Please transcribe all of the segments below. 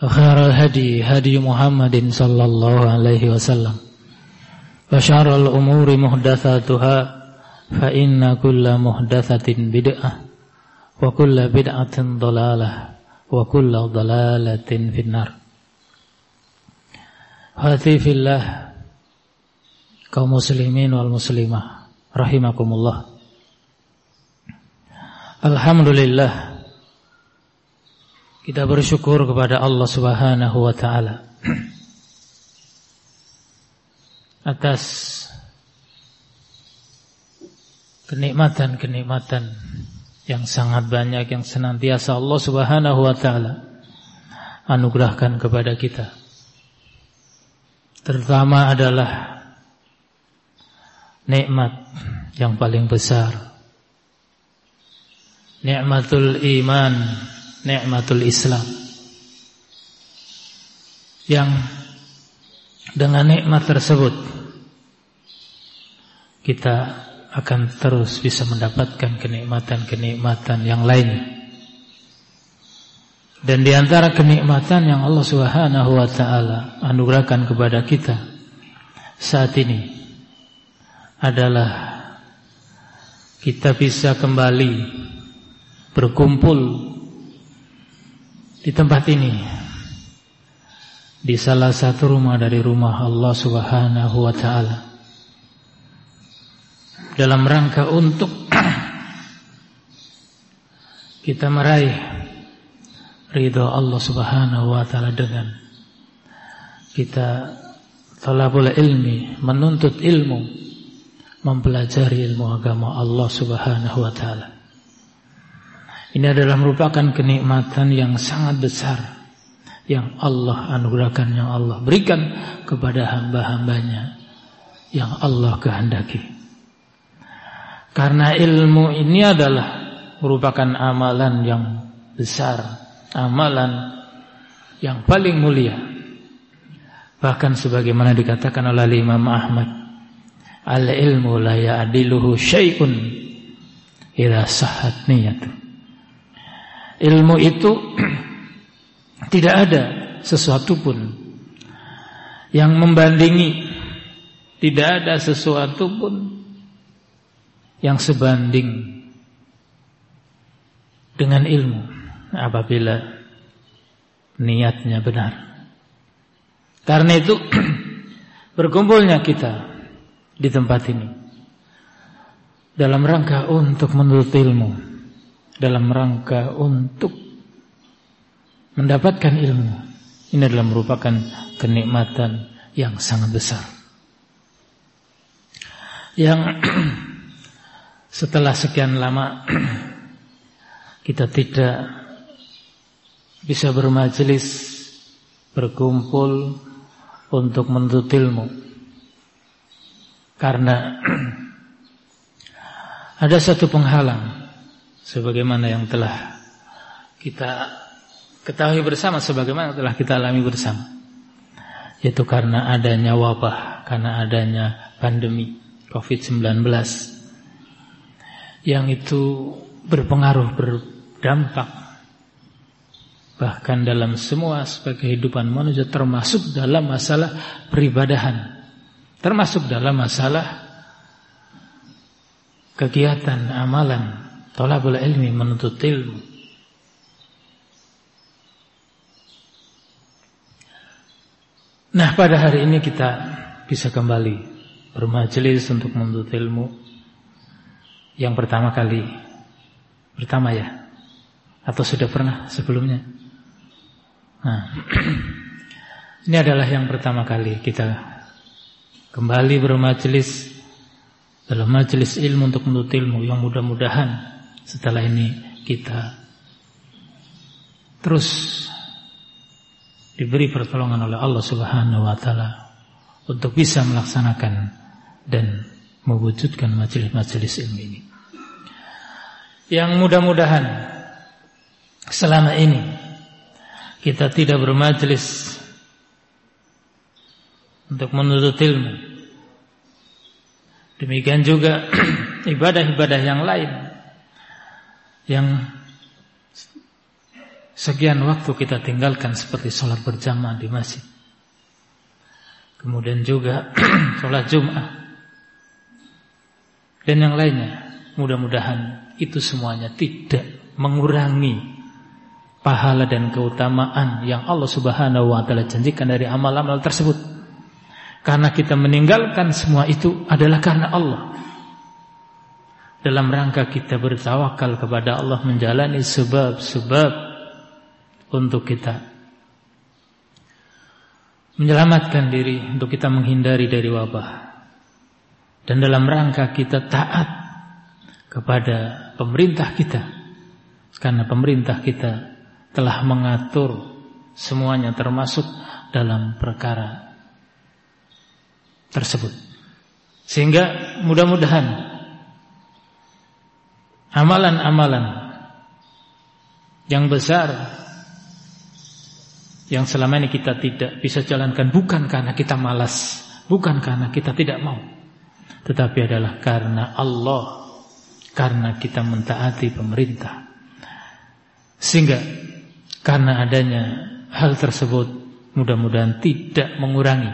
وخير الهدي هدي محمد صلى الله عليه وسلم وشر الأمور محدثاتها فإن كل محدثة بدعة وكل بدعة ضلالة وكل ضلالة في النار Hati fillah kaum muslimin wal muslimah rahimakumullah Alhamdulillah kita bersyukur kepada Allah Subhanahu wa taala atas kenikmatan-kenikmatan yang sangat banyak yang senantiasa Allah Subhanahu wa taala anugerahkan kepada kita. Terutama adalah nikmat yang paling besar. Nikmatul iman nikmatul Islam yang dengan nikmat tersebut kita akan terus bisa mendapatkan kenikmatan-kenikmatan yang lain. Dan di antara kenikmatan yang Allah Subhanahu wa taala anugerahkan kepada kita saat ini adalah kita bisa kembali berkumpul di tempat ini di salah satu rumah dari rumah Allah Subhanahu wa taala dalam rangka untuk kita meraih ridha Allah Subhanahu wa taala dengan kita talabul ilmi, menuntut ilmu, mempelajari ilmu agama Allah Subhanahu wa taala. Ini adalah merupakan kenikmatan yang sangat besar yang Allah anugerahkan, yang Allah berikan kepada hamba-hambanya yang Allah kehendaki. Karena ilmu ini adalah merupakan amalan yang besar, amalan yang paling mulia. Bahkan sebagaimana dikatakan oleh Imam Ahmad, al-ilmu la ya'diluhu syai'un idza sahhat niyatuh ilmu itu tidak ada sesuatu pun yang membandingi tidak ada sesuatu pun yang sebanding dengan ilmu apabila niatnya benar. Karena itu berkumpulnya kita di tempat ini dalam rangka untuk menuntut ilmu dalam rangka untuk mendapatkan ilmu. Ini adalah merupakan kenikmatan yang sangat besar. Yang setelah sekian lama kita tidak bisa bermajelis, berkumpul untuk menuntut ilmu. Karena ada satu penghalang sebagaimana yang telah kita ketahui bersama sebagaimana telah kita alami bersama. Yaitu karena adanya wabah karena adanya pandemi Covid-19 yang itu berpengaruh berdampak bahkan dalam semua aspek kehidupan manusia termasuk dalam masalah peribadahan termasuk dalam masalah kegiatan amalan Tolabul ilmi menuntut ilmu. Nah pada hari ini kita bisa kembali bermajelis untuk menuntut ilmu. Yang pertama kali Pertama ya? Atau sudah pernah sebelumnya? Nah Ini adalah yang pertama kali kita Kembali bermajelis Dalam majelis ilmu untuk menuntut ilmu. Yang mudah-mudahan setelah ini kita terus diberi pertolongan oleh Allah Subhanahu wa taala untuk bisa melaksanakan dan mewujudkan majelis-majelis ilmu ini. Yang mudah-mudahan selama ini kita tidak bermajelis untuk menuntut ilmu. Demikian juga ibadah-ibadah yang lain yang sekian waktu kita tinggalkan seperti sholat berjamaah di masjid. Kemudian juga sholat Jum'ah. Dan yang lainnya. Mudah-mudahan itu semuanya tidak mengurangi pahala dan keutamaan yang Allah Subhanahu wa taala janjikan dari amal-amal tersebut. Karena kita meninggalkan semua itu adalah karena Allah. Dalam rangka kita bertawakal kepada Allah menjalani sebab-sebab untuk kita. Menyelamatkan diri untuk kita menghindari dari wabah. Dan dalam rangka kita taat kepada pemerintah kita. Karena pemerintah kita telah mengatur semuanya termasuk dalam perkara tersebut. Sehingga mudah-mudahan amalan-amalan yang besar yang selama ini kita tidak bisa jalankan bukan karena kita malas, bukan karena kita tidak mau, tetapi adalah karena Allah, karena kita mentaati pemerintah. Sehingga karena adanya hal tersebut mudah-mudahan tidak mengurangi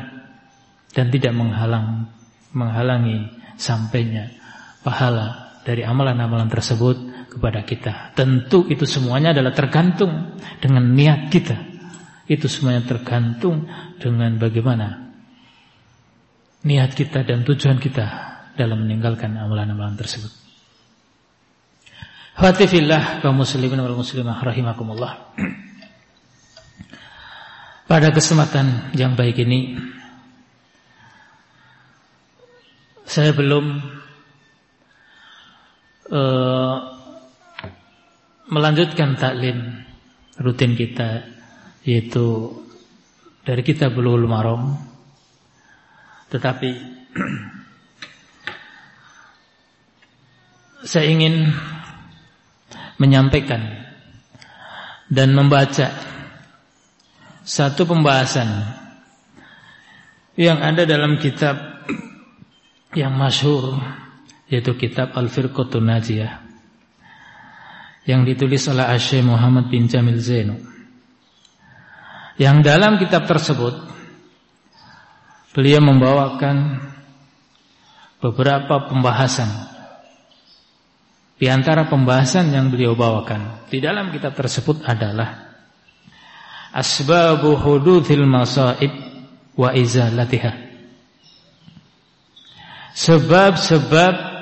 dan tidak menghalang menghalangi sampainya pahala dari amalan-amalan tersebut kepada kita. Tentu itu semuanya adalah tergantung dengan niat kita itu semuanya tergantung dengan bagaimana niat kita dan tujuan kita dalam meninggalkan amalan-amalan tersebut. Hatifillah kaum muslimin wal muslimah rahimakumullah. Pada kesempatan yang baik ini saya belum uh, melanjutkan taklim rutin kita yaitu dari kita Bulughul Maram tetapi saya ingin menyampaikan dan membaca satu pembahasan yang ada dalam kitab yang masyhur yaitu kitab Al-Firqatun Najiyah yang ditulis oleh Syekh Muhammad bin Jamil Zainu yang dalam kitab tersebut beliau membawakan beberapa pembahasan. Di antara pembahasan yang beliau bawakan di dalam kitab tersebut adalah asbabu hududil masaib wa izalatiha. Sebab-sebab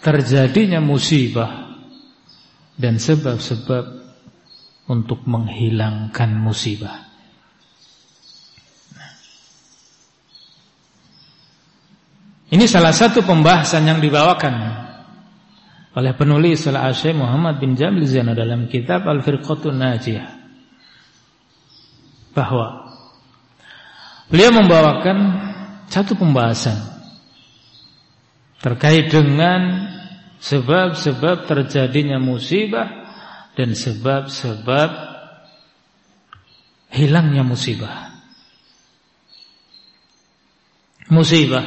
terjadinya musibah dan sebab-sebab untuk menghilangkan musibah. Ini salah satu pembahasan yang dibawakan oleh penulis Salah Syekh Muhammad bin Jamil Zainal dalam kitab Al-Firqatun Najiyah bahwa beliau membawakan satu pembahasan terkait dengan sebab-sebab terjadinya musibah dan sebab-sebab hilangnya musibah. Musibah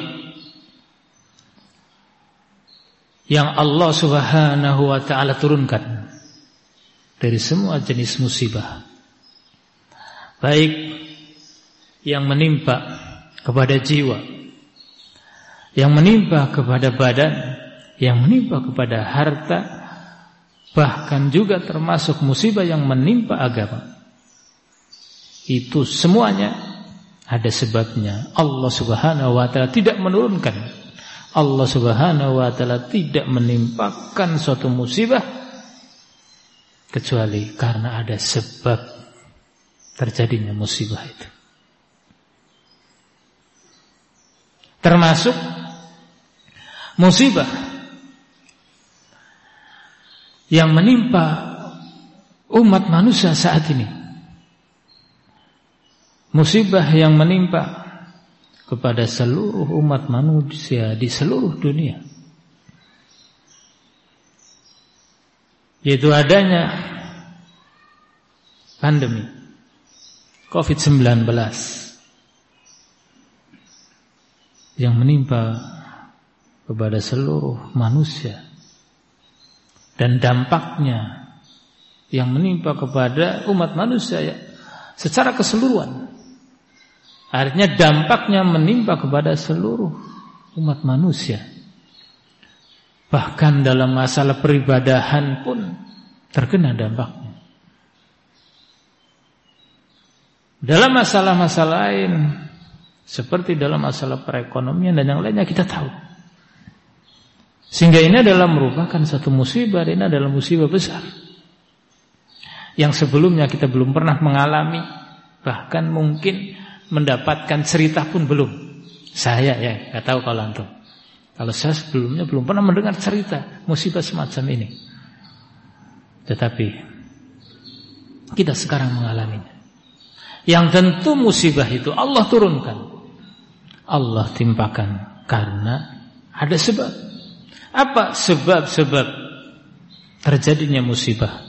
yang Allah Subhanahu wa taala turunkan dari semua jenis musibah. Baik yang menimpa kepada jiwa, yang menimpa kepada badan, yang menimpa kepada harta, bahkan juga termasuk musibah yang menimpa agama. Itu semuanya ada sebabnya. Allah Subhanahu wa taala tidak menurunkan Allah Subhanahu wa taala tidak menimpakan suatu musibah kecuali karena ada sebab terjadinya musibah itu. Termasuk musibah yang menimpa umat manusia saat ini. Musibah yang menimpa kepada seluruh umat manusia di seluruh dunia. Yaitu adanya pandemi COVID-19 yang menimpa kepada seluruh manusia dan dampaknya yang menimpa kepada umat manusia ya, secara keseluruhan. Artinya dampaknya menimpa kepada seluruh umat manusia. Bahkan dalam masalah peribadahan pun terkena dampaknya. Dalam masalah-masalah lain seperti dalam masalah perekonomian dan yang lainnya kita tahu. Sehingga ini adalah merupakan satu musibah, ini adalah musibah besar. Yang sebelumnya kita belum pernah mengalami, bahkan mungkin mendapatkan cerita pun belum. Saya ya, nggak tahu kalau antum. Kalau saya sebelumnya belum pernah mendengar cerita musibah semacam ini. Tetapi kita sekarang mengalaminya. Yang tentu musibah itu Allah turunkan. Allah timpakan karena ada sebab. Apa sebab-sebab terjadinya musibah?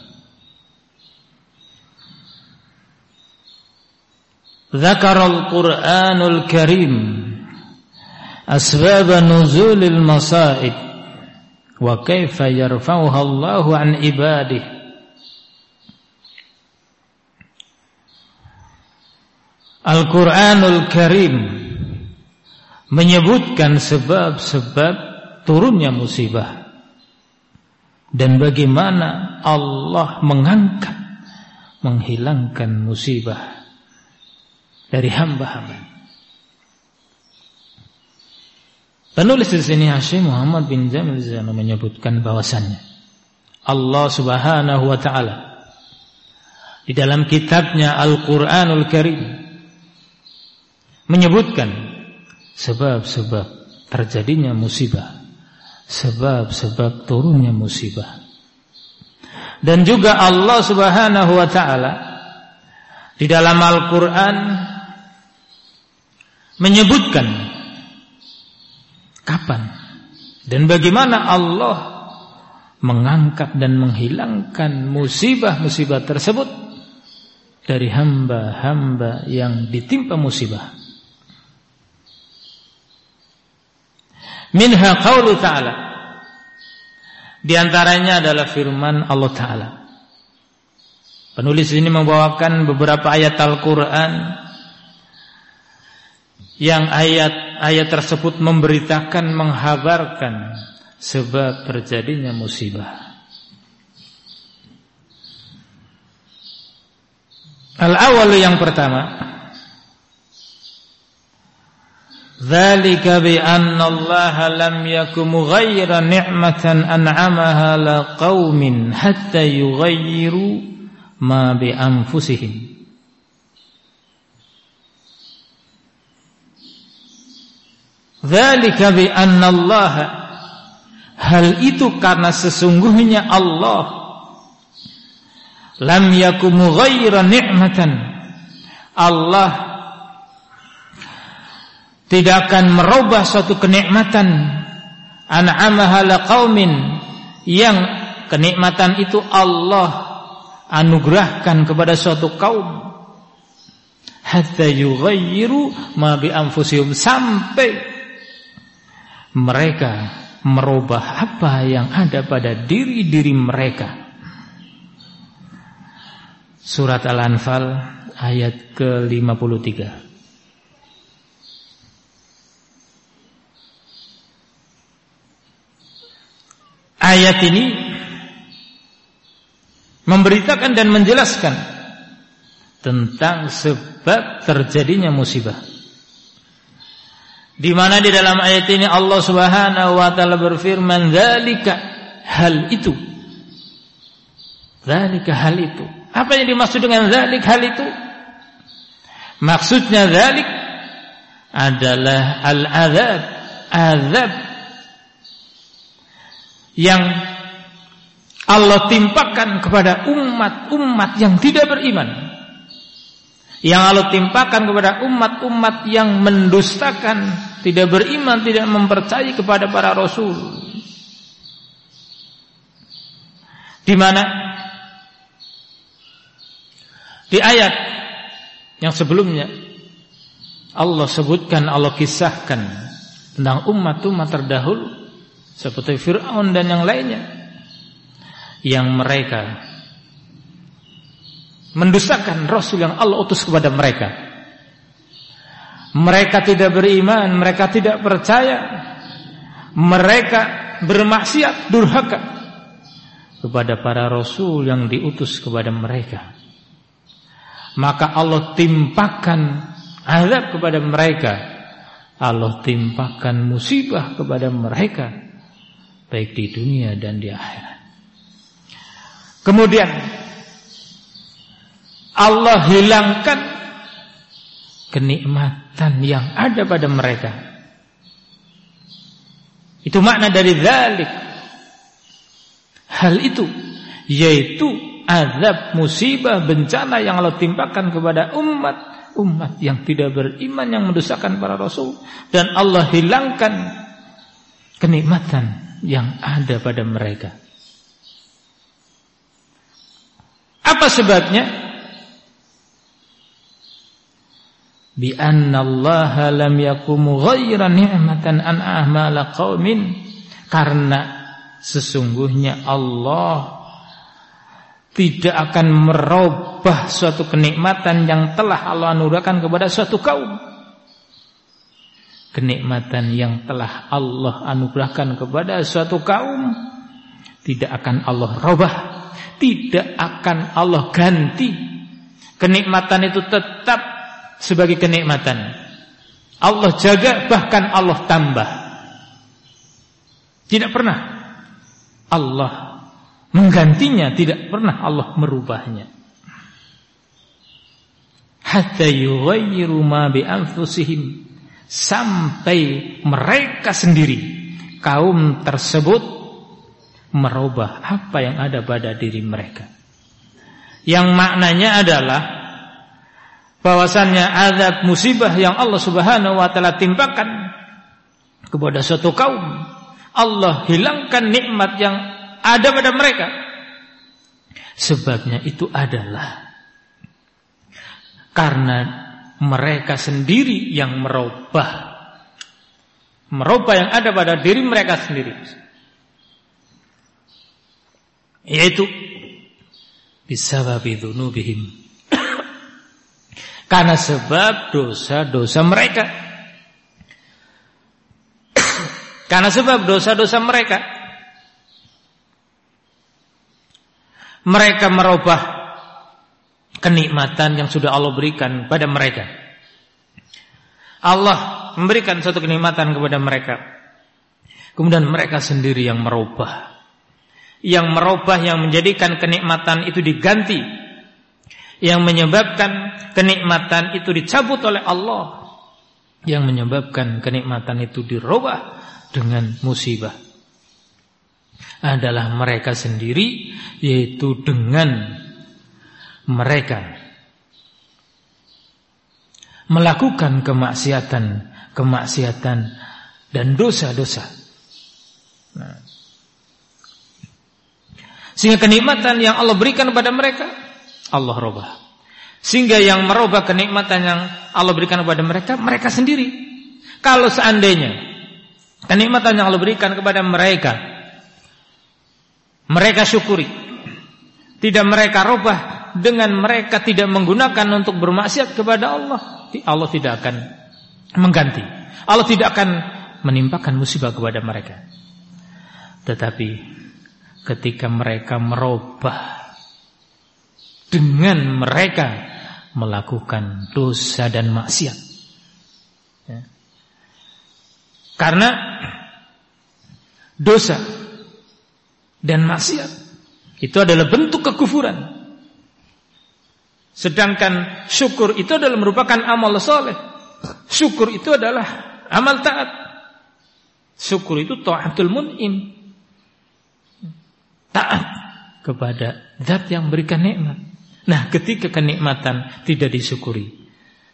Zakarul Qur'anul Karim asbab nuzulil masaib wa kaifa yarfa'uha Allahu an ibadihi Al-Quranul Karim menyebutkan sebab-sebab turunnya musibah dan bagaimana Allah mengangkat menghilangkan musibah dari hamba-hamba. Penulis di sini Hashim Muhammad bin Jamil Zano menyebutkan bahwasannya Allah Subhanahu wa taala di dalam kitabnya Al-Qur'anul Karim menyebutkan sebab-sebab terjadinya musibah sebab-sebab turunnya musibah. Dan juga Allah Subhanahu wa taala di dalam Al-Qur'an menyebutkan kapan dan bagaimana Allah mengangkat dan menghilangkan musibah-musibah tersebut dari hamba-hamba yang ditimpa musibah. Minha qaulu ta'ala. Di antaranya adalah firman Allah Ta'ala. Penulis ini membawakan beberapa ayat Al-Quran yang ayat-ayat tersebut memberitakan, menghabarkan sebab terjadinya musibah. Al-awal yang pertama Dzalika بأن الله لم lam yakum نعمة أنعمها لقوم حتى يغيروا ما yughayyiru ma bi anfusihim. Dzalika Hal itu karena sesungguhnya Allah lam yakum ghaira ni'matan Allah tidak akan merubah suatu kenikmatan. An'amaha qaumin yang kenikmatan itu Allah anugerahkan kepada suatu kaum. Hatta yughayyiru ma bi anfusihim sampai mereka merubah apa yang ada pada diri-diri mereka. Surat Al-Anfal ayat ke-53 Ayat ini memberitakan dan menjelaskan tentang sebab terjadinya musibah. Di mana di dalam ayat ini Allah Subhanahu wa taala berfirman, "Dzalika hal itu." Dzalika hal itu. Apa yang dimaksud dengan dzalik hal itu? Maksudnya dzalik adalah al-adzab, azab yang Allah timpakan kepada umat-umat yang tidak beriman. Yang Allah timpakan kepada umat-umat yang mendustakan, tidak beriman, tidak mempercayai kepada para rasul. Di mana di ayat yang sebelumnya Allah sebutkan, Allah kisahkan tentang umat-umat terdahulu seperti Fir'aun dan yang lainnya yang mereka mendustakan Rasul yang Allah utus kepada mereka. Mereka tidak beriman, mereka tidak percaya, mereka bermaksiat, durhaka kepada para Rasul yang diutus kepada mereka. Maka Allah timpakan azab kepada mereka. Allah timpakan musibah kepada mereka baik di dunia dan di akhirat. Kemudian Allah hilangkan kenikmatan yang ada pada mereka. Itu makna dari zalik. Hal itu yaitu azab musibah bencana yang Allah timpakan kepada umat umat yang tidak beriman yang mendustakan para rasul dan Allah hilangkan kenikmatan yang ada pada mereka. Apa sebabnya? bi anna Allah lam yakum ghaira ni'matan an ahmala qaumin karena sesungguhnya Allah tidak akan merubah suatu kenikmatan yang telah Allah anugerahkan kepada suatu kaum. Kenikmatan yang telah Allah anugerahkan kepada suatu kaum tidak akan Allah robah, tidak akan Allah ganti. Kenikmatan itu tetap sebagai kenikmatan. Allah jaga bahkan Allah tambah. Tidak pernah Allah menggantinya, tidak pernah Allah merubahnya. Hatta yughayyiru ma bi anfusihim sampai mereka sendiri kaum tersebut merubah apa yang ada pada diri mereka. Yang maknanya adalah bahwasannya azab musibah yang Allah Subhanahu wa taala timpakan kepada suatu kaum Allah hilangkan nikmat yang ada pada mereka sebabnya itu adalah karena mereka sendiri yang merubah merubah yang ada pada diri mereka sendiri yaitu bisababi dzunubihim karena sebab dosa-dosa mereka. Karena sebab dosa-dosa mereka. Mereka merubah kenikmatan yang sudah Allah berikan pada mereka. Allah memberikan suatu kenikmatan kepada mereka. Kemudian mereka sendiri yang merubah. Yang merubah yang menjadikan kenikmatan itu diganti yang menyebabkan kenikmatan itu dicabut oleh Allah yang menyebabkan kenikmatan itu dirubah dengan musibah adalah mereka sendiri yaitu dengan mereka melakukan kemaksiatan kemaksiatan dan dosa-dosa nah. sehingga kenikmatan yang Allah berikan kepada mereka Allah robah. Sehingga yang merubah kenikmatan yang Allah berikan kepada mereka, mereka sendiri. Kalau seandainya kenikmatan yang Allah berikan kepada mereka, mereka syukuri. Tidak mereka robah dengan mereka tidak menggunakan untuk bermaksiat kepada Allah. Allah tidak akan mengganti. Allah tidak akan menimpakan musibah kepada mereka. Tetapi ketika mereka merubah dengan mereka melakukan dosa dan maksiat. Ya. Karena dosa dan maksiat itu adalah bentuk kekufuran. Sedangkan syukur itu adalah merupakan amal soleh. Syukur itu adalah amal taat. Syukur itu taatul mun'im. Taat kepada zat yang berikan nikmat. Nah ketika kenikmatan tidak disyukuri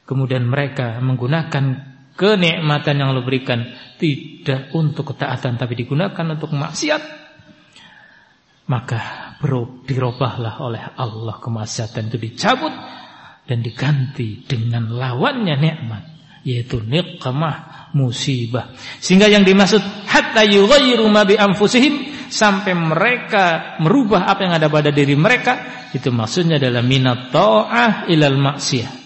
Kemudian mereka menggunakan kenikmatan yang Allah berikan Tidak untuk ketaatan tapi digunakan untuk maksiat Maka bro, dirobahlah oleh Allah kemaksiatan itu dicabut Dan diganti dengan lawannya nikmat Yaitu nikmah musibah. Sehingga yang dimaksud Hatta yughayyiru ma bi anfusihim sampai mereka merubah apa yang ada pada diri mereka itu maksudnya adalah minat ta'ah ilal maksiyah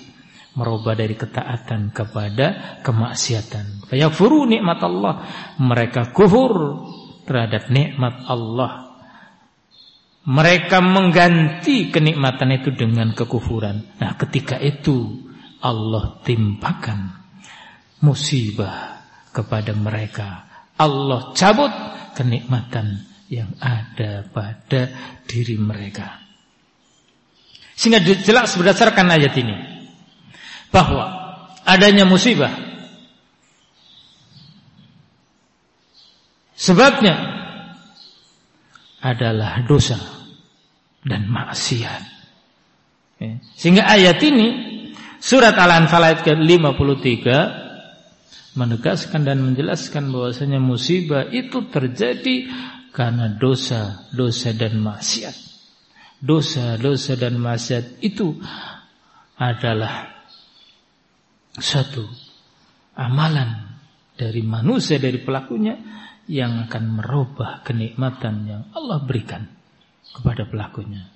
merubah dari ketaatan kepada kemaksiatan. Furu nikmat Allah. Mereka kufur terhadap nikmat Allah mereka mengganti kenikmatan itu dengan kekufuran. Nah ketika itu Allah timpakan musibah kepada mereka. Allah cabut kenikmatan yang ada pada diri mereka. Sehingga jelas berdasarkan ayat ini bahwa adanya musibah. Sebabnya adalah dosa dan maksiat. Ya. Sehingga ayat ini surat Al-Anfal ayat ke-53 menegaskan dan menjelaskan bahwasanya musibah itu terjadi karena dosa, dosa dan maksiat. Dosa, dosa dan maksiat itu adalah satu amalan dari manusia dari pelakunya yang akan merubah kenikmatan yang Allah berikan kepada pelakunya.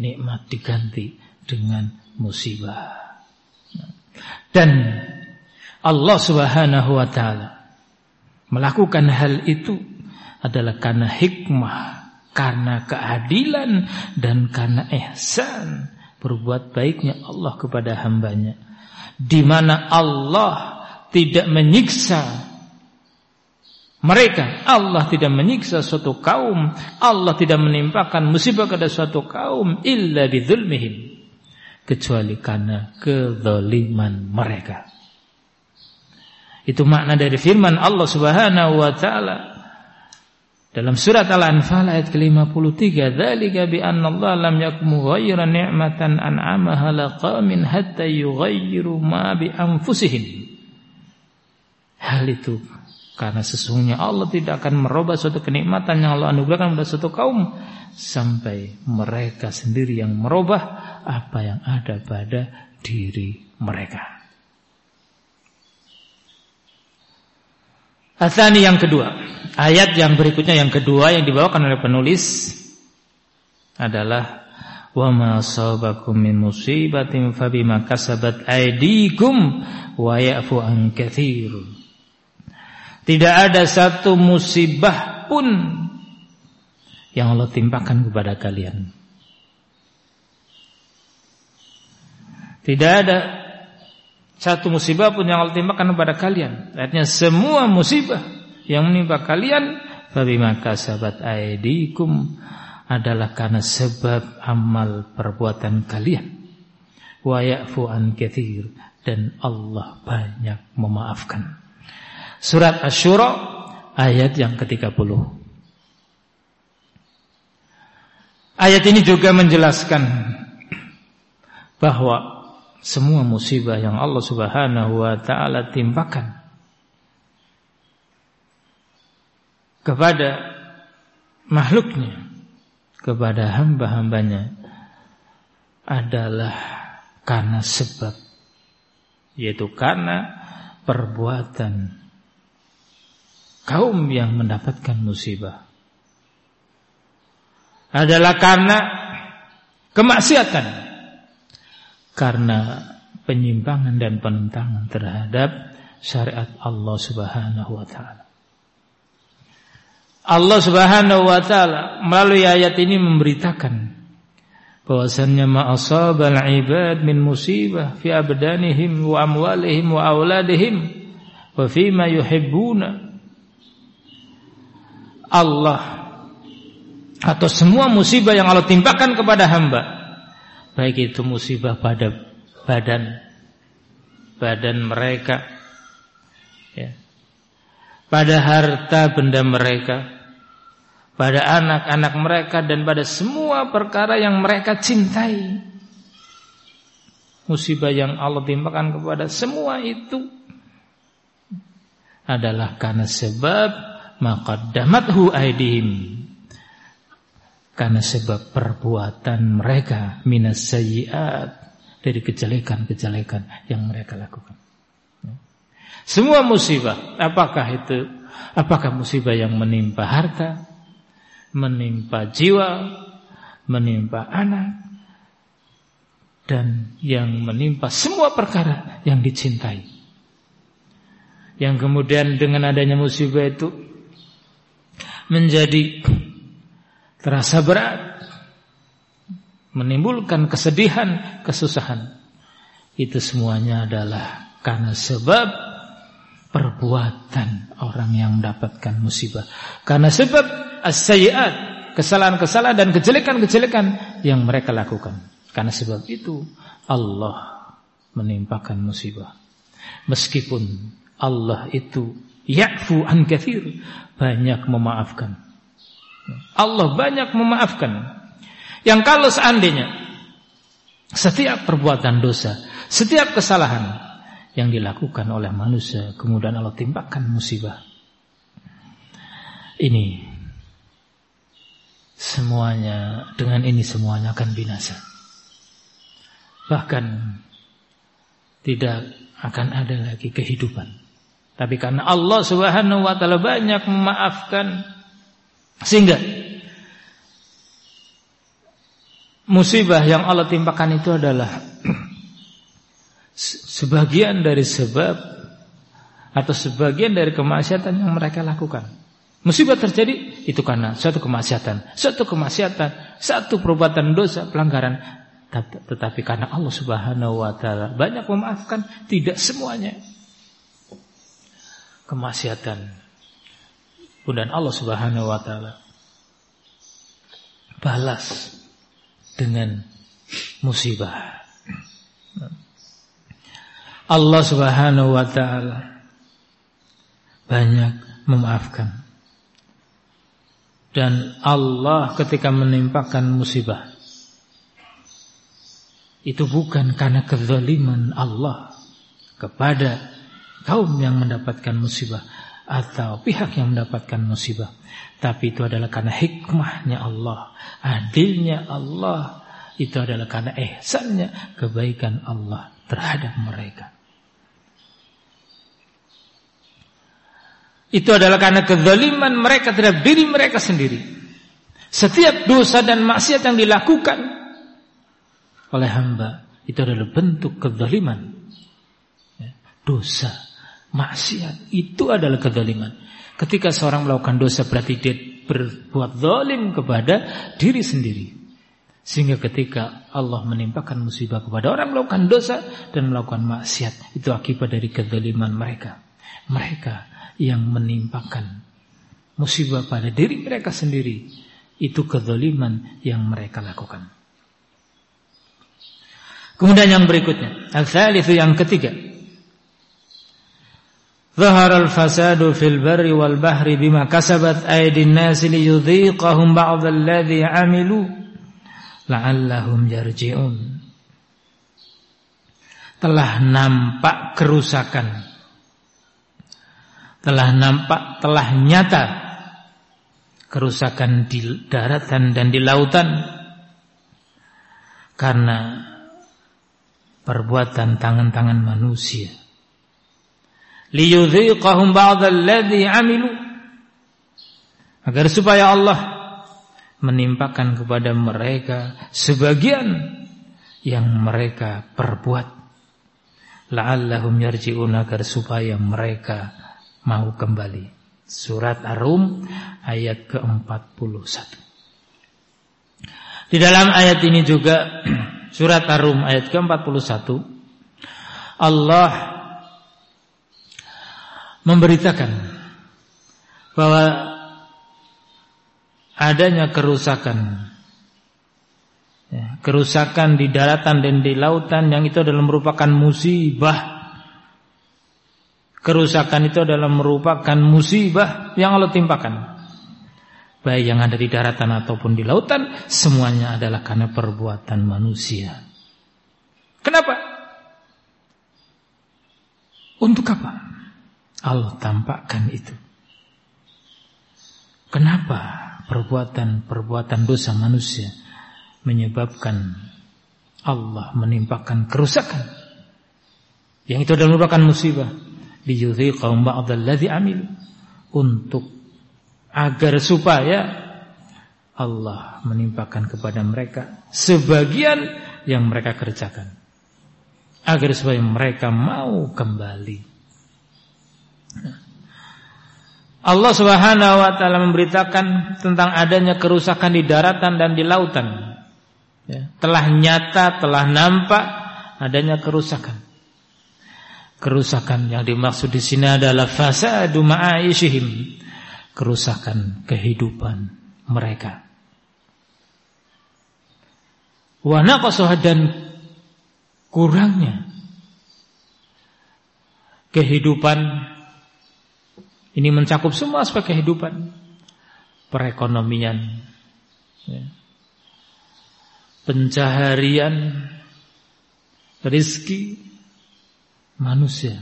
Nikmat diganti dengan musibah. Dan Allah Subhanahu wa taala melakukan hal itu adalah karena hikmah, karena keadilan dan karena ihsan berbuat baiknya Allah kepada hambanya di mana Allah tidak menyiksa mereka Allah tidak menyiksa suatu kaum. Allah tidak menimpakan musibah kepada suatu kaum illa bidzulmihim. Kecuali karena kezaliman mereka. Itu makna dari firman Allah Subhanahu wa taala. Dalam surat Al-Anfal ayat ke-53, "Dzalika bi anna Allah lam yakum ghayra ni'matan an'amaha laqamin hatta yughayyiru ma bi anfusihim." Hal itu karena sesungguhnya Allah tidak akan merubah suatu kenikmatan yang Allah anugerahkan pada suatu kaum sampai mereka sendiri yang merubah apa yang ada pada diri mereka. Asani yang kedua, ayat yang berikutnya yang kedua yang dibawakan oleh penulis adalah wa ma sabakum min musibatin fabima kasabat aydikum wa ya'fu an katsir. Tidak ada satu musibah pun yang Allah timpakan kepada kalian. Tidak ada satu musibah pun yang Allah timpakan kepada kalian. Artinya semua musibah yang menimpa kalian fabima kasabat aidikum adalah karena sebab amal perbuatan kalian. Wa ya'fu an katsir dan Allah banyak memaafkan. Surat Asy-Syura ayat yang ke-30. Ayat ini juga menjelaskan bahwa semua musibah yang Allah Subhanahu wa taala timpakan kepada makhluknya kepada hamba-hambanya adalah karena sebab yaitu karena perbuatan kaum yang mendapatkan musibah adalah karena kemaksiatan karena penyimpangan dan penentangan terhadap syariat Allah Subhanahu wa taala. Allah Subhanahu wa taala melalui ayat ini memberitakan bahwasannya ma'asabal ibad min musibah fi abdanihim wa amwalihim wa auladihim wa ma yuhibbuna Allah atau semua musibah yang Allah timpakan kepada hamba. Baik itu musibah pada badan badan mereka ya. Pada harta benda mereka pada anak-anak mereka dan pada semua perkara yang mereka cintai. Musibah yang Allah timpakan kepada semua itu adalah karena sebab maqaddamathu aidihim karena sebab perbuatan mereka minas sayyiat dari kejelekan-kejelekan yang mereka lakukan. Semua musibah, apakah itu apakah musibah yang menimpa harta, menimpa jiwa, menimpa anak, dan yang menimpa semua perkara yang dicintai. Yang kemudian dengan adanya musibah itu menjadi terasa berat, menimbulkan kesedihan, kesusahan. Itu semuanya adalah karena sebab perbuatan orang yang mendapatkan musibah. Karena sebab as-sayyi'at, kesalahan-kesalahan dan kejelekan-kejelekan yang mereka lakukan. Karena sebab itu Allah menimpakan musibah. Meskipun Allah itu ya'fu an kathir, banyak memaafkan. Allah banyak memaafkan. Yang kalau seandainya setiap perbuatan dosa, setiap kesalahan yang dilakukan oleh manusia kemudian Allah timpakan musibah. Ini semuanya dengan ini semuanya akan binasa. Bahkan tidak akan ada lagi kehidupan. Tapi karena Allah Subhanahu wa taala banyak memaafkan sehingga musibah yang Allah timpakan itu adalah sebagian dari sebab atau sebagian dari kemaksiatan yang mereka lakukan. Musibah terjadi itu karena suatu kemaksiatan, suatu kemaksiatan, satu perbuatan dosa, pelanggaran. Tetapi karena Allah Subhanahu wa taala banyak memaafkan tidak semuanya. Kemaksiatan. Kemudian Allah Subhanahu wa taala balas dengan musibah. Allah Subhanahu wa taala banyak memaafkan. Dan Allah ketika menimpakan musibah itu bukan karena kezaliman Allah kepada kaum yang mendapatkan musibah atau pihak yang mendapatkan musibah, tapi itu adalah karena hikmahnya Allah, adilnya Allah, itu adalah karena ihsannya kebaikan Allah terhadap mereka. Itu adalah karena kezaliman mereka terhadap diri mereka sendiri. Setiap dosa dan maksiat yang dilakukan oleh hamba itu adalah bentuk kezaliman. Ya, dosa, maksiat itu adalah kezaliman. Ketika seorang melakukan dosa berarti dia berbuat zalim kepada diri sendiri. Sehingga ketika Allah menimpakan musibah kepada orang melakukan dosa dan melakukan maksiat, itu akibat dari kezaliman mereka. Mereka yang menimpakan musibah pada diri mereka sendiri itu kezaliman yang mereka lakukan. Kemudian yang berikutnya, al-thalith yang ketiga. Al-fasadu fil barri wal bahri bima kasabat aydin nasi liyudhiqahum ba'd alladhi 'amilu la'allahum yarji'un. Telah nampak kerusakan telah nampak, telah nyata kerusakan di daratan dan di lautan karena perbuatan tangan-tangan manusia. Liyudhiqahum ba'dalladzi 'amilu agar supaya Allah menimpakan kepada mereka sebagian yang mereka perbuat la'allahum yarji'un agar supaya mereka mau kembali. Surat Ar-Rum ayat ke-41. Di dalam ayat ini juga surat Ar-Rum ayat ke-41 Allah memberitakan bahwa adanya kerusakan ya, kerusakan di daratan dan di lautan yang itu adalah merupakan musibah Kerusakan itu adalah merupakan musibah yang Allah timpakan. Baik yang ada di daratan ataupun di lautan, semuanya adalah karena perbuatan manusia. Kenapa? Untuk apa? Allah tampakkan itu. Kenapa perbuatan-perbuatan dosa manusia menyebabkan Allah menimpakan kerusakan? Yang itu adalah merupakan musibah liyudhiqahum ba'dalladzi amil untuk agar supaya Allah menimpakan kepada mereka sebagian yang mereka kerjakan agar supaya mereka mau kembali. Allah Subhanahu wa taala memberitakan tentang adanya kerusakan di daratan dan di lautan. Ya, telah nyata, telah nampak adanya kerusakan. Kerusakan yang dimaksud di sini adalah fasadu ma'aishihim. Kerusakan kehidupan mereka. Wa naqasuh dan kurangnya kehidupan ini mencakup semua aspek kehidupan perekonomian ya. pencaharian rizki manusia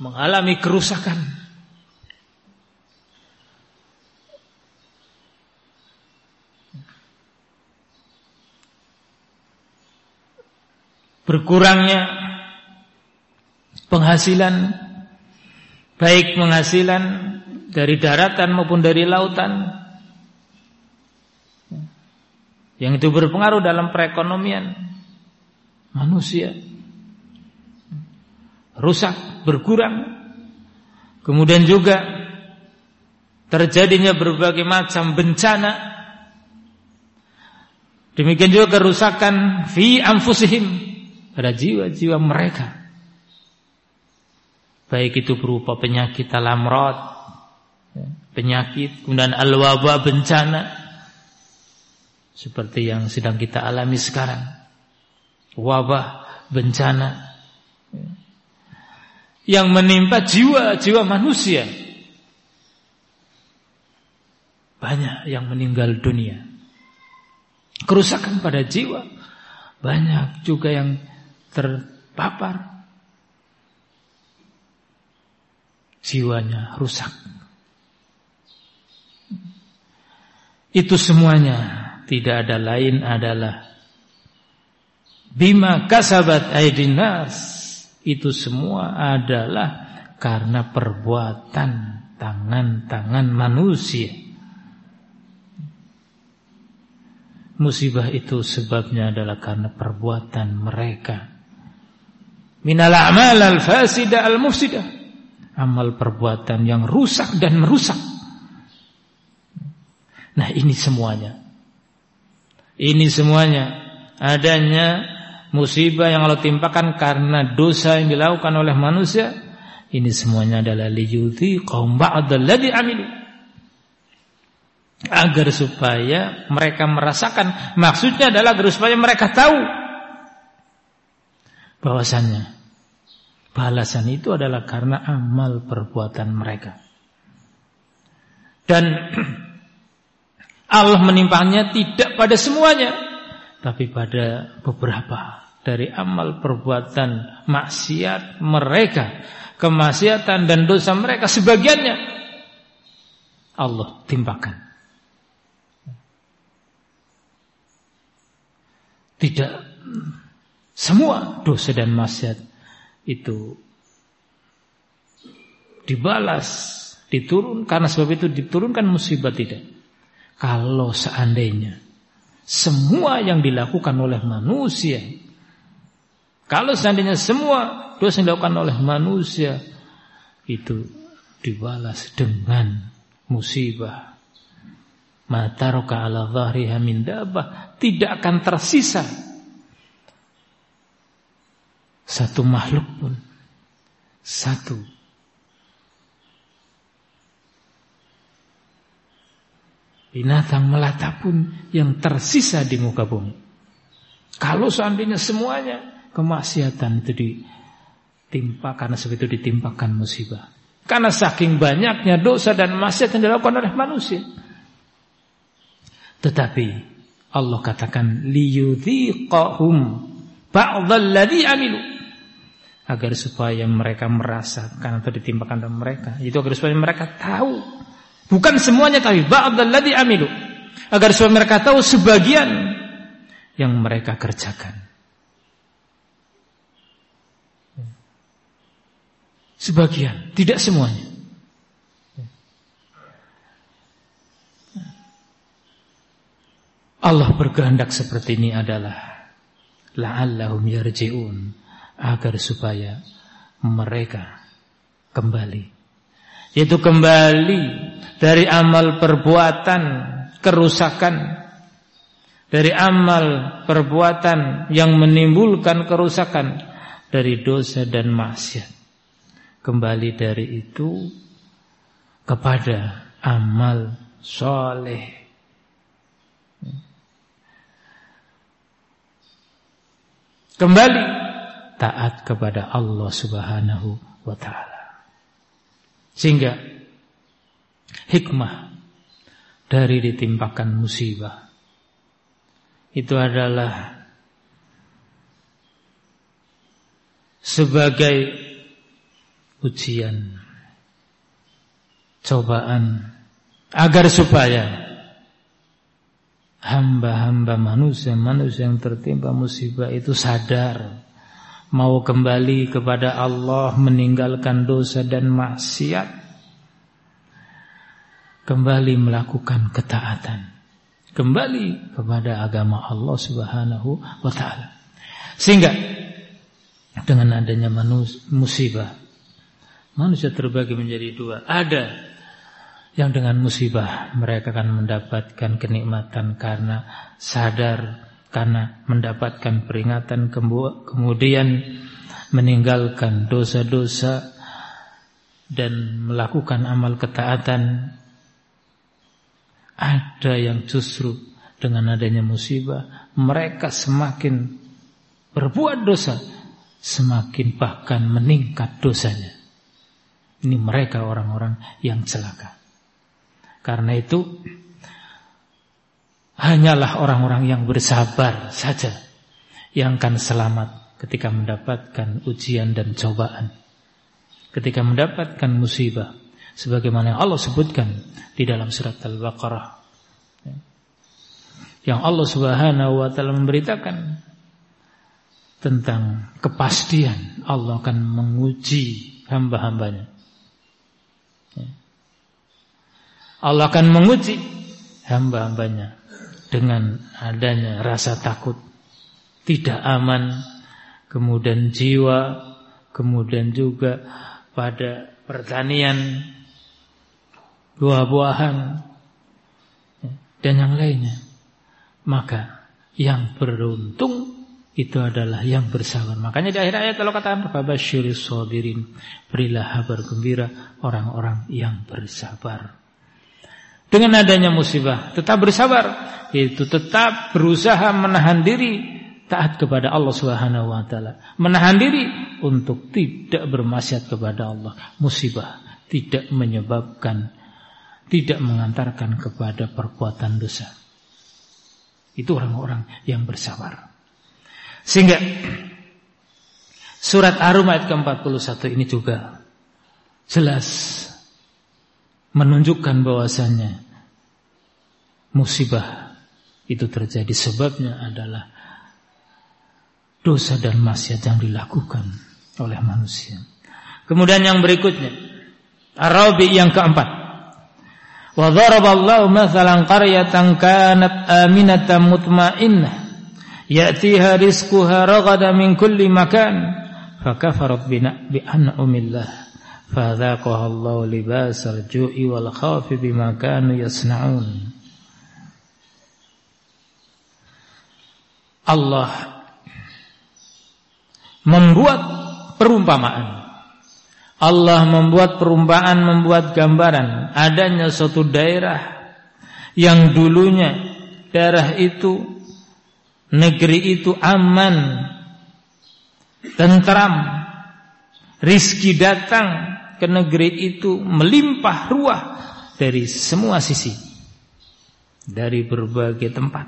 mengalami kerusakan berkurangnya penghasilan baik penghasilan dari daratan maupun dari lautan. Yang itu berpengaruh dalam perekonomian manusia. Rusak berkurang. Kemudian juga terjadinya berbagai macam bencana. Demikian juga kerusakan fi anfusihim pada jiwa-jiwa mereka. Baik itu berupa penyakit alamrod, ya, penyakit, kemudian al-wabah bencana, seperti yang sedang kita alami sekarang. Wabah, bencana, ya, yang menimpa jiwa-jiwa manusia. Banyak yang meninggal dunia. Kerusakan pada jiwa. Banyak juga yang terpapar jiwanya rusak. Itu semuanya tidak ada lain adalah bima kasabat aidinas itu semua adalah karena perbuatan tangan-tangan manusia. Musibah itu sebabnya adalah karena perbuatan mereka. Minal a'mal al-fasida al-mufsidah amal perbuatan yang rusak dan merusak. Nah ini semuanya. Ini semuanya. Adanya musibah yang Allah timpakan karena dosa yang dilakukan oleh manusia. Ini semuanya adalah liyudhi qaum ba'dalladzi amilu. Agar supaya mereka merasakan. Maksudnya adalah agar supaya mereka tahu bahwasannya balasan itu adalah karena amal perbuatan mereka. Dan Allah menimpahnya tidak pada semuanya, tapi pada beberapa dari amal perbuatan maksiat mereka, kemaksiatan dan dosa mereka sebagiannya Allah timpakan. Tidak semua dosa dan maksiat itu dibalas, diturun. Karena sebab itu diturunkan musibah tidak. Kalau seandainya semua yang dilakukan oleh manusia kalau seandainya semua dosa yang dilakukan oleh manusia itu dibalas dengan musibah. Mata roka ala dhahriha min dabah tidak akan tersisa satu makhluk pun satu binatang melata pun yang tersisa di muka bumi. Kalau seandainya semuanya kemaksiatan itu ditimpa karena sebab ditimpakan musibah. Karena saking banyaknya dosa dan maksiat yang dilakukan oleh manusia. Tetapi Allah katakan liyudhiqahum ba'dalladzi amilu agar supaya mereka merasakan atau ditimpakan dalam mereka. Itu agar supaya mereka tahu. Bukan semuanya tapi ba'dalladzi amilu. Agar supaya mereka tahu sebagian yang mereka kerjakan. Sebagian tidak semuanya. Allah berkehendak seperti ini adalah la'allahum yarji'un agar supaya mereka kembali. Yaitu kembali dari amal perbuatan kerusakan dari amal perbuatan yang menimbulkan kerusakan dari dosa dan maksiat. Kembali dari itu kepada amal soleh. Kembali taat kepada Allah Subhanahu wa taala. Sehingga hikmah dari ditimpakan musibah itu adalah sebagai ujian cobaan agar supaya hamba-hamba manusia, manusia yang tertimpa musibah itu sadar mau kembali kepada Allah, meninggalkan dosa dan maksiat, kembali melakukan ketaatan, kembali kepada agama Allah Subhanahu wa taala. Sehingga dengan adanya musibah manusia terbagi menjadi dua. Ada yang dengan musibah mereka akan mendapatkan kenikmatan karena sadar karena mendapatkan peringatan kemudian meninggalkan dosa-dosa dan melakukan amal ketaatan ada yang justru dengan adanya musibah mereka semakin berbuat dosa semakin bahkan meningkat dosanya. Ini mereka orang-orang yang celaka. Karena itu hanyalah orang-orang yang bersabar saja yang akan selamat ketika mendapatkan ujian dan cobaan. Ketika mendapatkan musibah sebagaimana yang Allah sebutkan di dalam surat Al-Baqarah. Yang Allah Subhanahu wa taala memberitakan tentang kepastian Allah akan menguji hamba-hambanya. Allah akan menguji hamba-hambanya dengan adanya rasa takut, tidak aman, kemudian jiwa, kemudian juga pada pertanian, buah-buahan, dan yang lainnya. Maka yang beruntung itu adalah yang bersabar. Makanya di akhir ayat kalau katakan Fabasyiris sabirin, berilah kabar gembira orang-orang yang bersabar. Dengan adanya musibah tetap bersabar Yaitu tetap berusaha menahan diri Taat kepada Allah Subhanahu wa taala. Menahan diri untuk tidak bermaksiat kepada Allah. Musibah tidak menyebabkan tidak mengantarkan kepada perbuatan dosa. Itu orang-orang yang bersabar. Sehingga surat Ar-Rum ayat ke-41 ini juga jelas menunjukkan bahwasannya musibah itu terjadi sebabnya adalah dosa dan maksiat yang dilakukan oleh manusia. Kemudian yang berikutnya Arabi yang keempat. Wa daraballahu mathalan qaryatan kanat aminatan mutmainnah ya'tiha rizquha ragada min kulli makan fakafarat bi an'amillah فذاقها الله لباس الجوع والخوف بما كانوا يصنعون Allah membuat perumpamaan Allah membuat perumpamaan membuat gambaran adanya suatu daerah yang dulunya daerah itu negeri itu aman tentram rizki datang ke negeri itu melimpah ruah dari semua sisi dari berbagai tempat.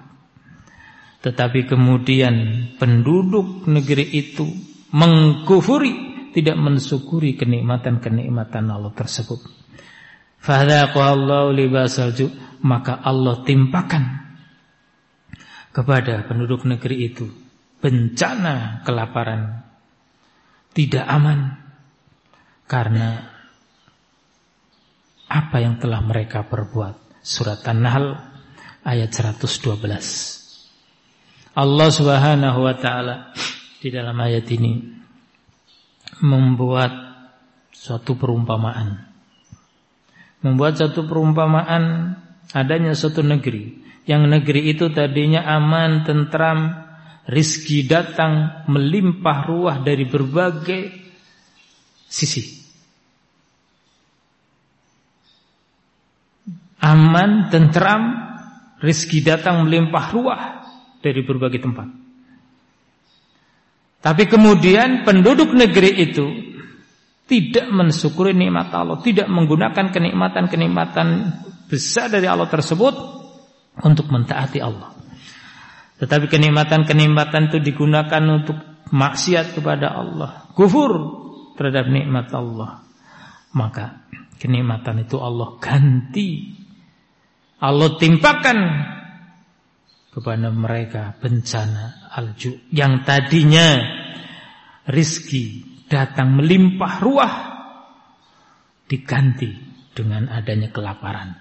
Tetapi kemudian penduduk negeri itu mengkufuri tidak mensyukuri kenikmatan-kenikmatan Allah tersebut. Fadzaqallahu libasal maka Allah timpakan kepada penduduk negeri itu bencana kelaparan tidak aman karena apa yang telah mereka perbuat. Surat An-Nahl ayat 112. Allah Subhanahu wa taala di dalam ayat ini membuat suatu perumpamaan. Membuat satu perumpamaan adanya suatu negeri. Yang negeri itu tadinya aman, tentram, rizki datang melimpah ruah dari berbagai sisi. Aman, tentram, rizki datang melimpah ruah dari berbagai tempat. Tapi kemudian penduduk negeri itu tidak mensyukuri nikmat Allah, tidak menggunakan kenikmatan-kenikmatan besar dari Allah tersebut untuk mentaati Allah. Tetapi kenikmatan-kenikmatan itu digunakan untuk maksiat kepada Allah, kufur terhadap nikmat Allah. Maka kenikmatan itu Allah ganti. Allah timpakan kepada mereka bencana alju yang tadinya rizki datang melimpah ruah diganti dengan adanya kelaparan.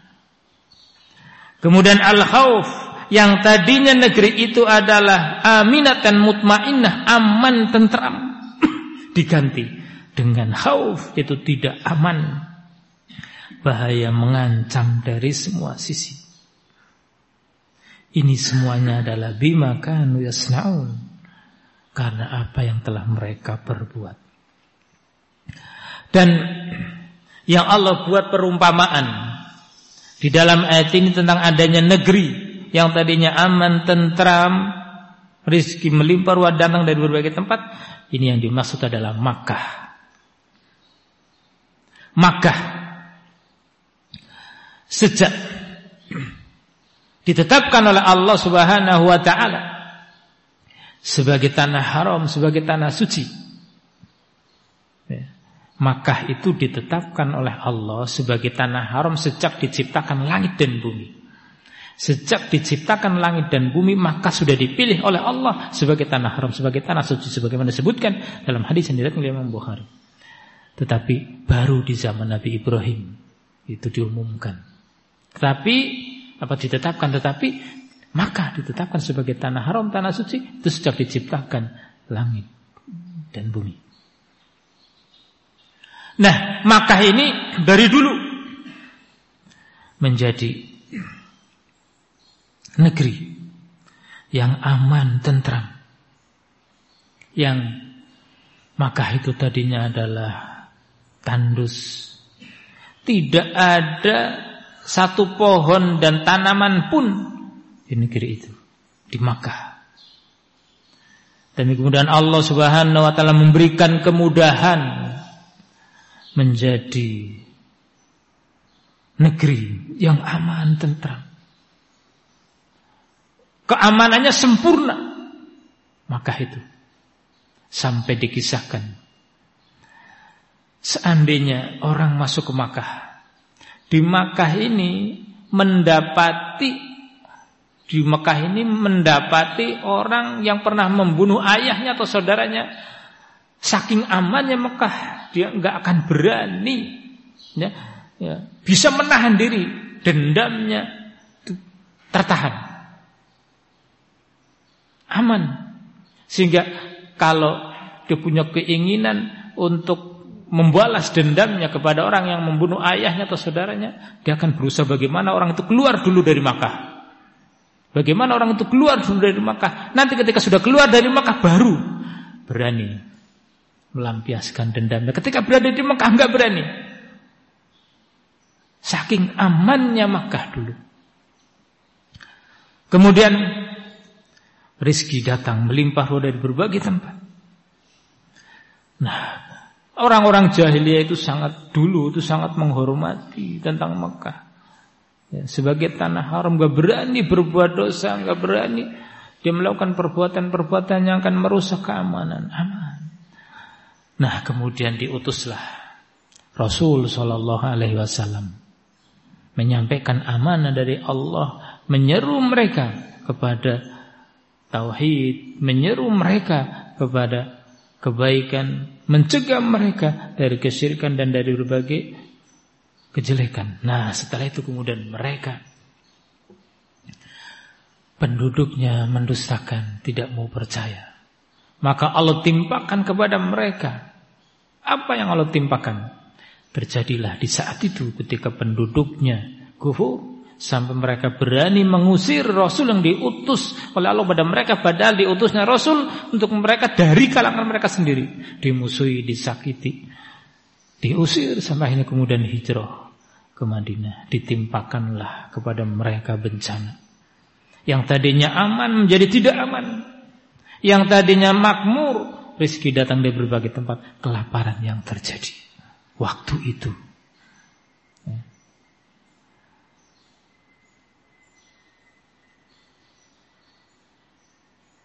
Kemudian al-khauf yang tadinya negeri itu adalah aminat dan mutmainnah, aman tentram, diganti dengan khauf itu tidak aman. Bahaya mengancam dari semua sisi. Ini semuanya adalah bima kanu yasnaun. Karena apa yang telah mereka perbuat. Dan yang Allah buat perumpamaan di dalam ayat ini tentang adanya negeri yang tadinya aman, tentram, rizki melimpah ruah datang dari berbagai tempat, ini yang dimaksud adalah Makkah. Makkah sejak ditetapkan oleh Allah Subhanahu wa taala sebagai tanah haram, sebagai tanah suci. Ya. Makkah itu ditetapkan oleh Allah sebagai tanah haram sejak diciptakan langit dan bumi. Sejak diciptakan langit dan bumi maka sudah dipilih oleh Allah sebagai tanah haram, sebagai tanah suci sebagaimana disebutkan dalam hadis yang diriwayatkan oleh Imam Bukhari. Tetapi baru di zaman Nabi Ibrahim itu diumumkan. Tetapi apa ditetapkan tetapi maka ditetapkan sebagai tanah haram, tanah suci itu sejak diciptakan langit dan bumi. Nah, maka ini dari dulu menjadi negeri yang aman, tentram. Yang Makkah itu tadinya adalah tandus. Tidak ada satu pohon dan tanaman pun di negeri itu, di Makkah. Dan kemudian Allah Subhanahu wa taala memberikan kemudahan menjadi negeri yang aman, tentram keamanannya sempurna. Maka itu sampai dikisahkan seandainya orang masuk ke Makkah di Makkah ini mendapati di Mekah ini mendapati orang yang pernah membunuh ayahnya atau saudaranya. Saking amannya Mekah dia nggak akan berani ya, ya, bisa menahan diri dendamnya tertahan. Aman. Sehingga kalau dia punya keinginan untuk membalas dendamnya kepada orang yang membunuh ayahnya atau saudaranya, dia akan berusaha bagaimana orang itu keluar dulu dari Makkah. Bagaimana orang itu keluar dulu dari Makkah. Nanti ketika sudah keluar dari Makkah baru berani melampiaskan dendamnya. Ketika berada di Makkah enggak berani. Saking amannya Makkah dulu. Kemudian Rizki datang melimpah ruah dari berbagai tempat. Nah, orang-orang jahiliyah itu sangat dulu itu sangat menghormati tentang Mekah. Ya, sebagai tanah haram gak berani berbuat dosa, gak berani dia melakukan perbuatan-perbuatan yang akan merusak keamanan. Aman. Nah, kemudian diutuslah Rasul Shallallahu Alaihi Wasallam menyampaikan amanah dari Allah, menyeru mereka kepada tauhid, menyeru mereka kepada kebaikan, mencegah mereka dari kesyirikan dan dari berbagai kejelekan. Nah, setelah itu kemudian mereka penduduknya mendustakan, tidak mau percaya. Maka Allah timpakan kepada mereka apa yang Allah timpakan. Terjadilah di saat itu ketika penduduknya kufur sampai mereka berani mengusir Rasul yang diutus oleh Allah pada mereka padahal diutusnya Rasul untuk mereka dari kalangan mereka sendiri. Dimusuhi, disakiti, diusir sampai akhirnya kemudian hijrah ke Madinah. Ditimpakanlah kepada mereka bencana. Yang tadinya aman menjadi tidak aman. Yang tadinya makmur, rezeki datang dari berbagai tempat, kelaparan yang terjadi. Waktu itu.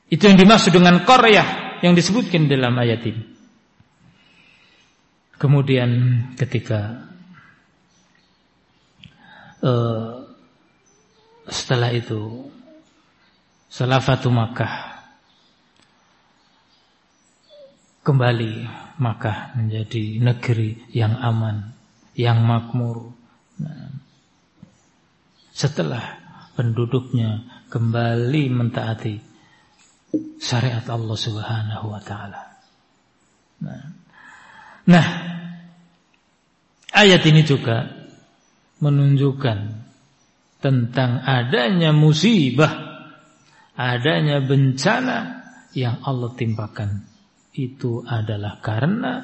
Itu yang dimaksud dengan Korea yang disebutkan dalam ayat ini. Kemudian ketika uh, setelah itu Salafatu Makkah Kembali Makkah menjadi negeri yang aman Yang makmur nah, Setelah penduduknya kembali mentaati syariat Allah Subhanahu wa taala. Nah, nah, ayat ini juga menunjukkan tentang adanya musibah adanya bencana yang Allah timpakan itu adalah karena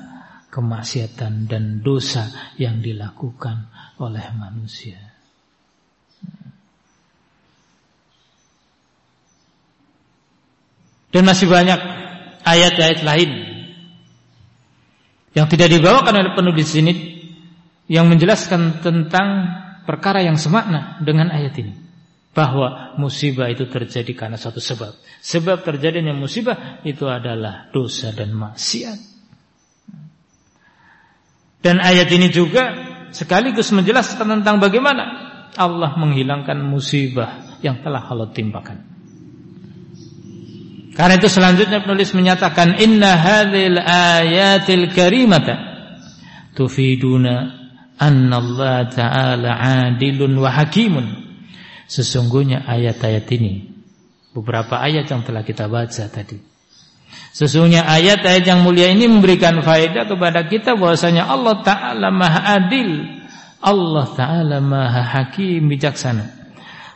kemaksiatan dan dosa yang dilakukan oleh manusia. Dan masih banyak ayat-ayat lain yang tidak dibawakan oleh penulis ini yang menjelaskan tentang perkara yang semakna dengan ayat ini bahwa musibah itu terjadi karena satu sebab. Sebab terjadinya musibah itu adalah dosa dan maksiat. Dan ayat ini juga sekaligus menjelaskan tentang bagaimana Allah menghilangkan musibah yang telah Allah timpakan. Karena itu selanjutnya penulis menyatakan inna hadhil ayatil karimata tufiduna anna Allah ta'ala adilun wa hakimun. Sesungguhnya ayat-ayat ini Beberapa ayat yang telah kita baca tadi. Sesungguhnya ayat-ayat yang mulia ini memberikan faedah kepada kita bahwasanya Allah Ta'ala maha adil Allah Ta'ala maha hakim bijaksana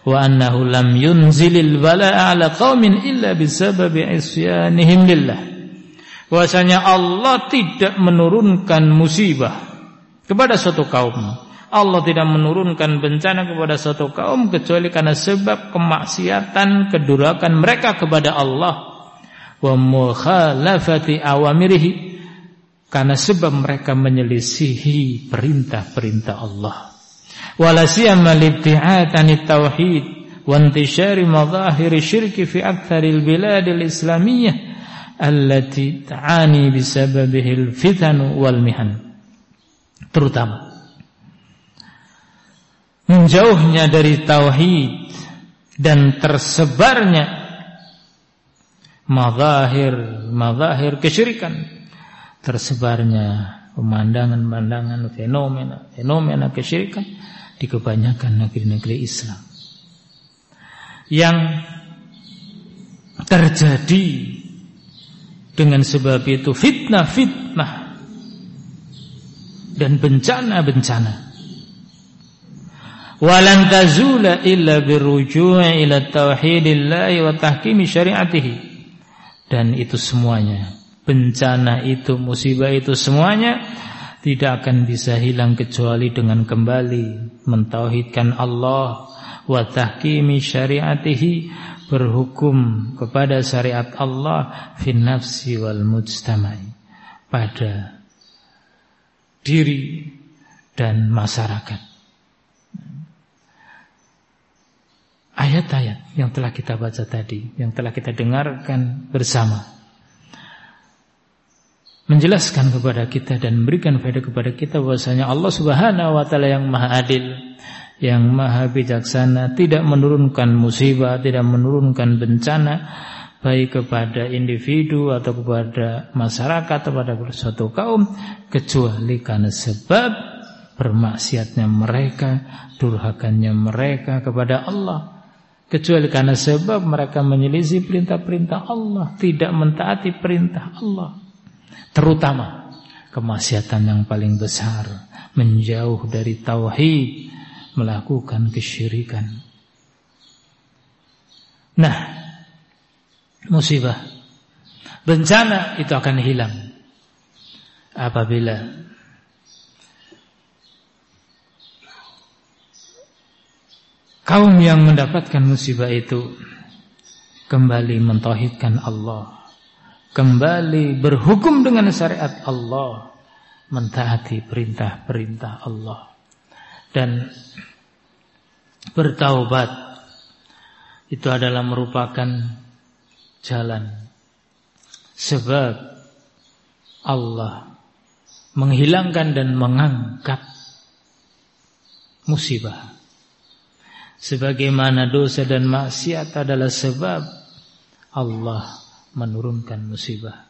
Wa annahu lam yunzilil bala'a ala qawmin illa bisababi isyanihim lillah. Bahwasanya Allah tidak menurunkan musibah kepada suatu kaum. Allah tidak menurunkan bencana kepada suatu kaum kecuali karena sebab kemaksiatan kedurakan mereka kepada Allah. Wa mukhalafati awamirihi karena sebab mereka menyelisihi perintah-perintah Allah wala siyama libti'atani tauhid wa intishari madahir syirki fi aktsaril biladil islamiyah allati ta'ani bisababihi al-fitan wal mihan. Terutama menjauhnya dari tauhid dan tersebarnya mazahir mazahir kesyirikan tersebarnya pemandangan-pemandangan fenomena fenomena kesyirikan di kebanyakan negeri-negeri Islam. Yang terjadi dengan sebab itu fitnah-fitnah dan bencana-bencana. Walan tazula illa birruju'i ila tauhidillah wa tahkimi syariatihi. Dan itu semuanya bencana itu musibah itu semuanya tidak akan bisa hilang kecuali dengan kembali mentauhidkan Allah wa tahkimi syariatihi berhukum kepada syariat Allah fin nafsi wal mujtama'i pada diri dan masyarakat. Ayat-ayat yang telah kita baca tadi, yang telah kita dengarkan bersama menjelaskan kepada kita dan memberikan faedah kepada kita bahwasanya Allah Subhanahu wa taala yang Maha Adil, yang Maha Bijaksana, tidak menurunkan musibah, tidak menurunkan bencana baik kepada individu atau kepada masyarakat atau kepada suatu kaum kecuali karena sebab bermaksiatnya mereka, durhakannya mereka kepada Allah kecuali karena sebab mereka menyelisih perintah-perintah Allah, tidak mentaati perintah Allah. Terutama kemaksiatan yang paling besar, menjauh dari tauhid, melakukan kesyirikan. Nah, musibah, bencana itu akan hilang apabila kaum yang mendapatkan musibah itu kembali mentauhidkan Allah, kembali berhukum dengan syariat Allah, mentaati perintah-perintah Allah dan bertaubat. Itu adalah merupakan jalan. Sebab Allah menghilangkan dan mengangkat musibah. Sebagaimana dosa dan maksiat adalah sebab Allah menurunkan musibah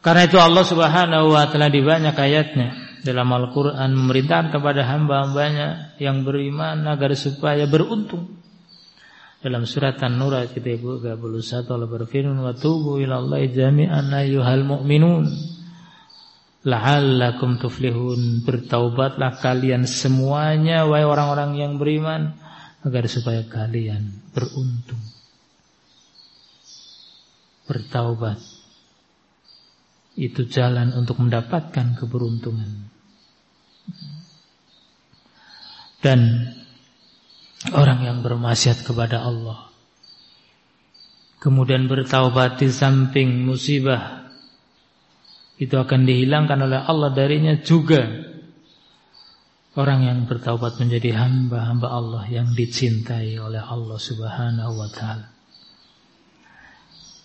karena itu Allah Subhanahu wa taala di banyak ayatnya dalam Al-Quran memerintahkan kepada hamba-hambanya yang beriman agar supaya beruntung. Dalam surat An-Nur ayat 31 Allah berfirman wa tubu ila Allah jami'an ayyuhal mu'minun la'allakum tuflihun bertaubatlah kalian semuanya wahai orang-orang yang beriman agar supaya kalian beruntung. Bertaubat. Itu jalan untuk mendapatkan keberuntungan. Dan orang yang bermaksiat kepada Allah kemudian bertaubat di samping musibah itu akan dihilangkan oleh Allah darinya juga. Orang yang bertaubat menjadi hamba-hamba Allah yang dicintai oleh Allah Subhanahu wa taala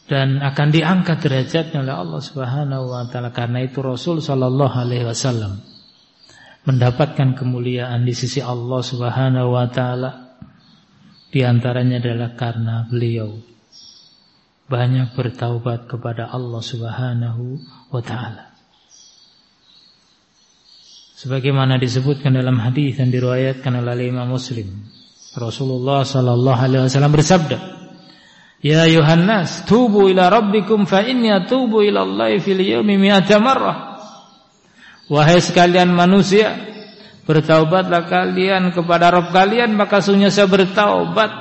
dan akan diangkat derajatnya oleh Allah Subhanahu wa taala karena itu Rasul sallallahu alaihi wasallam mendapatkan kemuliaan di sisi Allah Subhanahu wa taala di antaranya adalah karena beliau banyak bertaubat kepada Allah Subhanahu wa taala. Sebagaimana disebutkan dalam hadis yang diriwayatkan oleh Imam Muslim, Rasulullah sallallahu alaihi wasallam bersabda, Ya Yohanes, tubu ila rabbikum fa inni atubu ila Allah fil yawmi mi'ata marrah. Wahai sekalian manusia, bertaubatlah kalian kepada Rabb kalian, maka sungguh saya bertaubat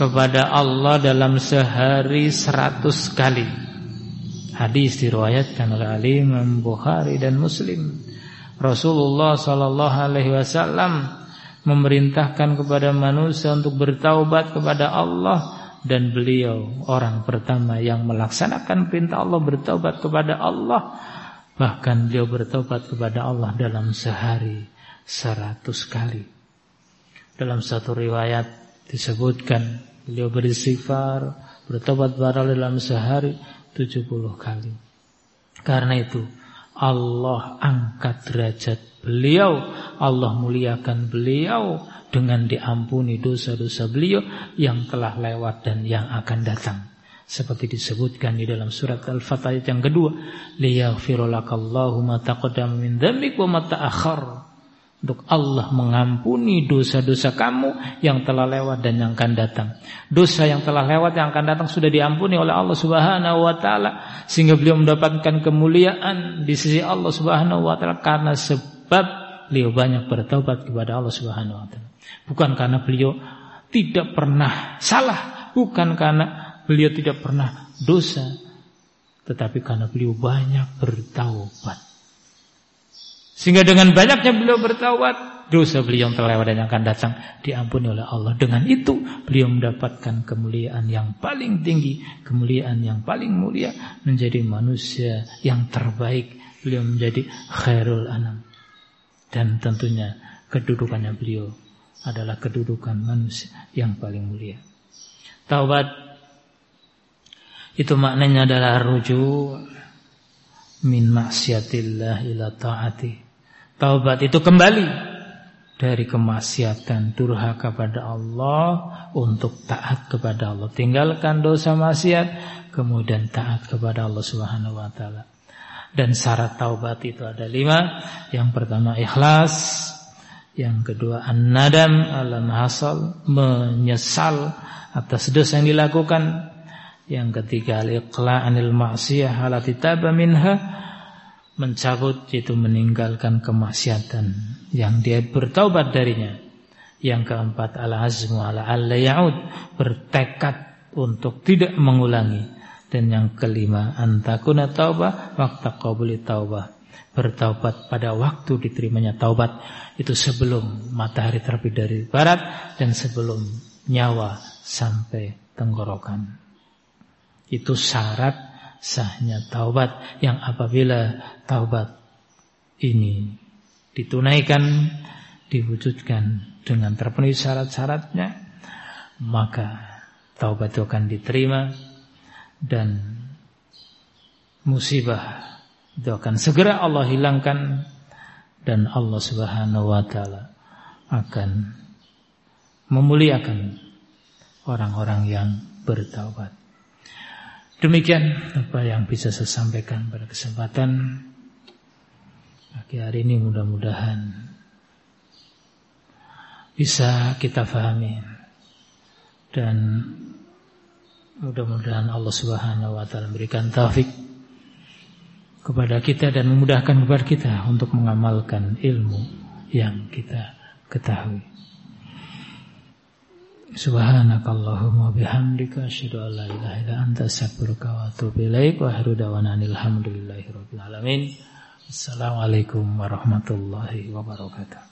kepada Allah dalam sehari seratus kali. Hadis diriwayatkan oleh Imam Bukhari dan Muslim. Rasulullah sallallahu alaihi wasallam memerintahkan kepada manusia untuk bertaubat kepada Allah dan beliau orang pertama yang melaksanakan perintah Allah bertobat kepada Allah. Bahkan beliau bertobat kepada Allah dalam sehari seratus kali. Dalam satu riwayat disebutkan beliau beristighfar bertobat kepada dalam sehari tujuh puluh kali. Karena itu Allah angkat derajat beliau. Allah muliakan beliau dengan diampuni dosa-dosa beliau yang telah lewat dan yang akan datang. Seperti disebutkan di dalam surat Al-Fatah yang kedua, liyaghfirulakallahu ma taqaddama min dzambik wa ma. Untuk Allah mengampuni dosa-dosa kamu yang telah lewat dan yang akan datang. Dosa yang telah lewat yang akan datang sudah diampuni oleh Allah Subhanahu wa taala sehingga beliau mendapatkan kemuliaan di sisi Allah Subhanahu wa taala karena sebab beliau banyak bertobat kepada Allah Subhanahu wa taala. Bukan karena beliau tidak pernah salah, bukan karena beliau tidak pernah dosa, tetapi karena beliau banyak bertaubat. Sehingga dengan banyaknya beliau bertaubat, dosa beliau yang terlewat dan yang akan datang diampuni oleh Allah. Dengan itu beliau mendapatkan kemuliaan yang paling tinggi, kemuliaan yang paling mulia, menjadi manusia yang terbaik. Beliau menjadi khairul anam. Dan tentunya kedudukannya beliau adalah kedudukan manusia yang paling mulia. Taubat itu maknanya adalah rujuk min maksiatillah ila taati. Taubat itu kembali dari kemaksiatan durhaka kepada Allah untuk taat kepada Allah. Tinggalkan dosa maksiat kemudian taat kepada Allah Subhanahu wa taala. Dan syarat taubat itu ada lima. Yang pertama ikhlas, Yang kedua an-nadam alam hasal menyesal atas dosa yang dilakukan. Yang ketiga al-iqla' anil ma'siyah halati taba minha mencabut itu meninggalkan kemaksiatan yang dia bertaubat darinya. Yang keempat al-azmu ala alla ya'ud bertekad untuk tidak mengulangi. Dan yang kelima antakuna taubah waktu qabuli taubah bertaubat pada waktu diterimanya taubat itu sebelum matahari terbit dari barat dan sebelum nyawa sampai tenggorokan. Itu syarat sahnya taubat yang apabila taubat ini ditunaikan, diwujudkan dengan terpenuhi syarat-syaratnya, maka taubat itu akan diterima dan musibah itu akan segera Allah hilangkan dan Allah Subhanahu wa taala akan memuliakan orang-orang yang bertaubat. Demikian apa yang bisa saya sampaikan pada kesempatan pagi hari ini mudah-mudahan bisa kita fahami dan mudah-mudahan Allah Subhanahu wa taala berikan taufik kepada kita dan memudahkan kepada kita untuk mengamalkan ilmu yang kita ketahui. Subhanakallahumma bihamdika asyhadu an la ilaha illa anta astaghfiruka wa atubu ilaik wa akhiru da'wana alhamdulillahi rabbil alamin. Assalamualaikum warahmatullahi wabarakatuh.